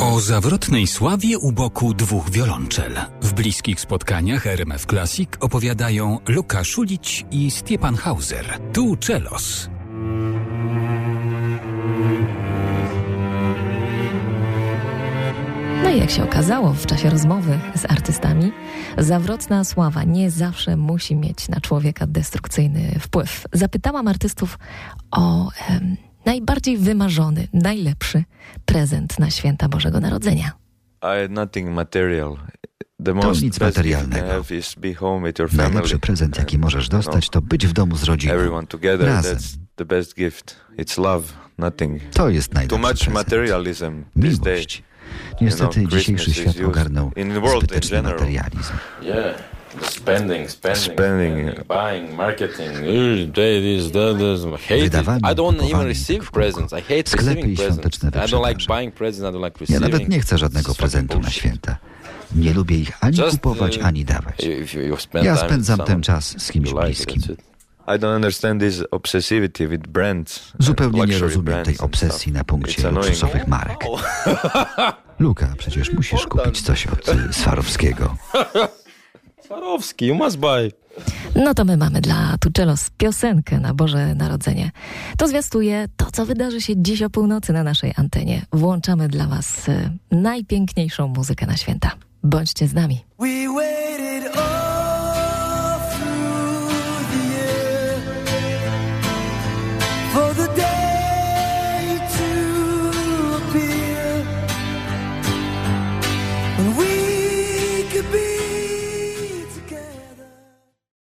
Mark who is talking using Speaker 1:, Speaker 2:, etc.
Speaker 1: O zawrotnej sławie u boku dwóch wiolonczel. W bliskich spotkaniach RMF Classic opowiadają Luka Szulić i Stiepan Hauser. Tu Czelos.
Speaker 2: No i jak się okazało w czasie rozmowy z artystami, zawrotna sława nie zawsze musi mieć na człowieka destrukcyjny wpływ. Zapytałam artystów o em, najbardziej wymarzony, najlepszy prezent na święta Bożego Narodzenia.
Speaker 3: I nothing material. The
Speaker 4: To
Speaker 3: most
Speaker 4: nic materialnego.
Speaker 3: have is be home with your family.
Speaker 4: Najlepszy prezent, jaki możesz dostać, to być w domu z rodziną. Razem.
Speaker 3: That's the best gift. It's love. Nothing.
Speaker 4: To jest najlepszy prezent. Miłość. Niestety
Speaker 3: You know,
Speaker 4: dzisiejszy świat ogarnął
Speaker 3: in the world in
Speaker 4: zbyteczny materializm.
Speaker 5: Yeah. Spending, spending,
Speaker 3: Spending.
Speaker 5: buying, marketing. "Ugh, This, that, this. I hate it.
Speaker 4: Wydawanie,
Speaker 5: I don't even
Speaker 4: kupowanie,
Speaker 5: receive
Speaker 4: w kółko.
Speaker 5: presents. I hate
Speaker 4: Sklepy
Speaker 5: receiving
Speaker 4: i
Speaker 5: presents.
Speaker 4: świąteczne
Speaker 5: I don't like
Speaker 4: wyprzedaże.
Speaker 5: buying presents. I don't like
Speaker 4: Ja
Speaker 5: receiving.
Speaker 4: nawet nie chcę żadnego prezentu na święta. Nie lubię ich ani
Speaker 5: Just,
Speaker 4: kupować,
Speaker 5: uh,
Speaker 4: ani dawać. Ja spędzam ten czas z kimś bliskim.
Speaker 3: I don't understand this obsessivity with brands. and
Speaker 4: Zupełnie nie rozumiem tej obsesji na punkcie
Speaker 3: It's annoying.
Speaker 4: luksusowych marek. Luka, przecież musisz kupić coś od y, Swarowskiego.
Speaker 5: Swarovski, you must buy.
Speaker 2: No to my mamy dla Tuczelos piosenkę na Boże Narodzenie. To zwiastuje to, co wydarzy się dziś o północy na naszej antenie. Włączamy dla Was y, najpiękniejszą muzykę na święta. Bądźcie z nami.
Speaker 6: We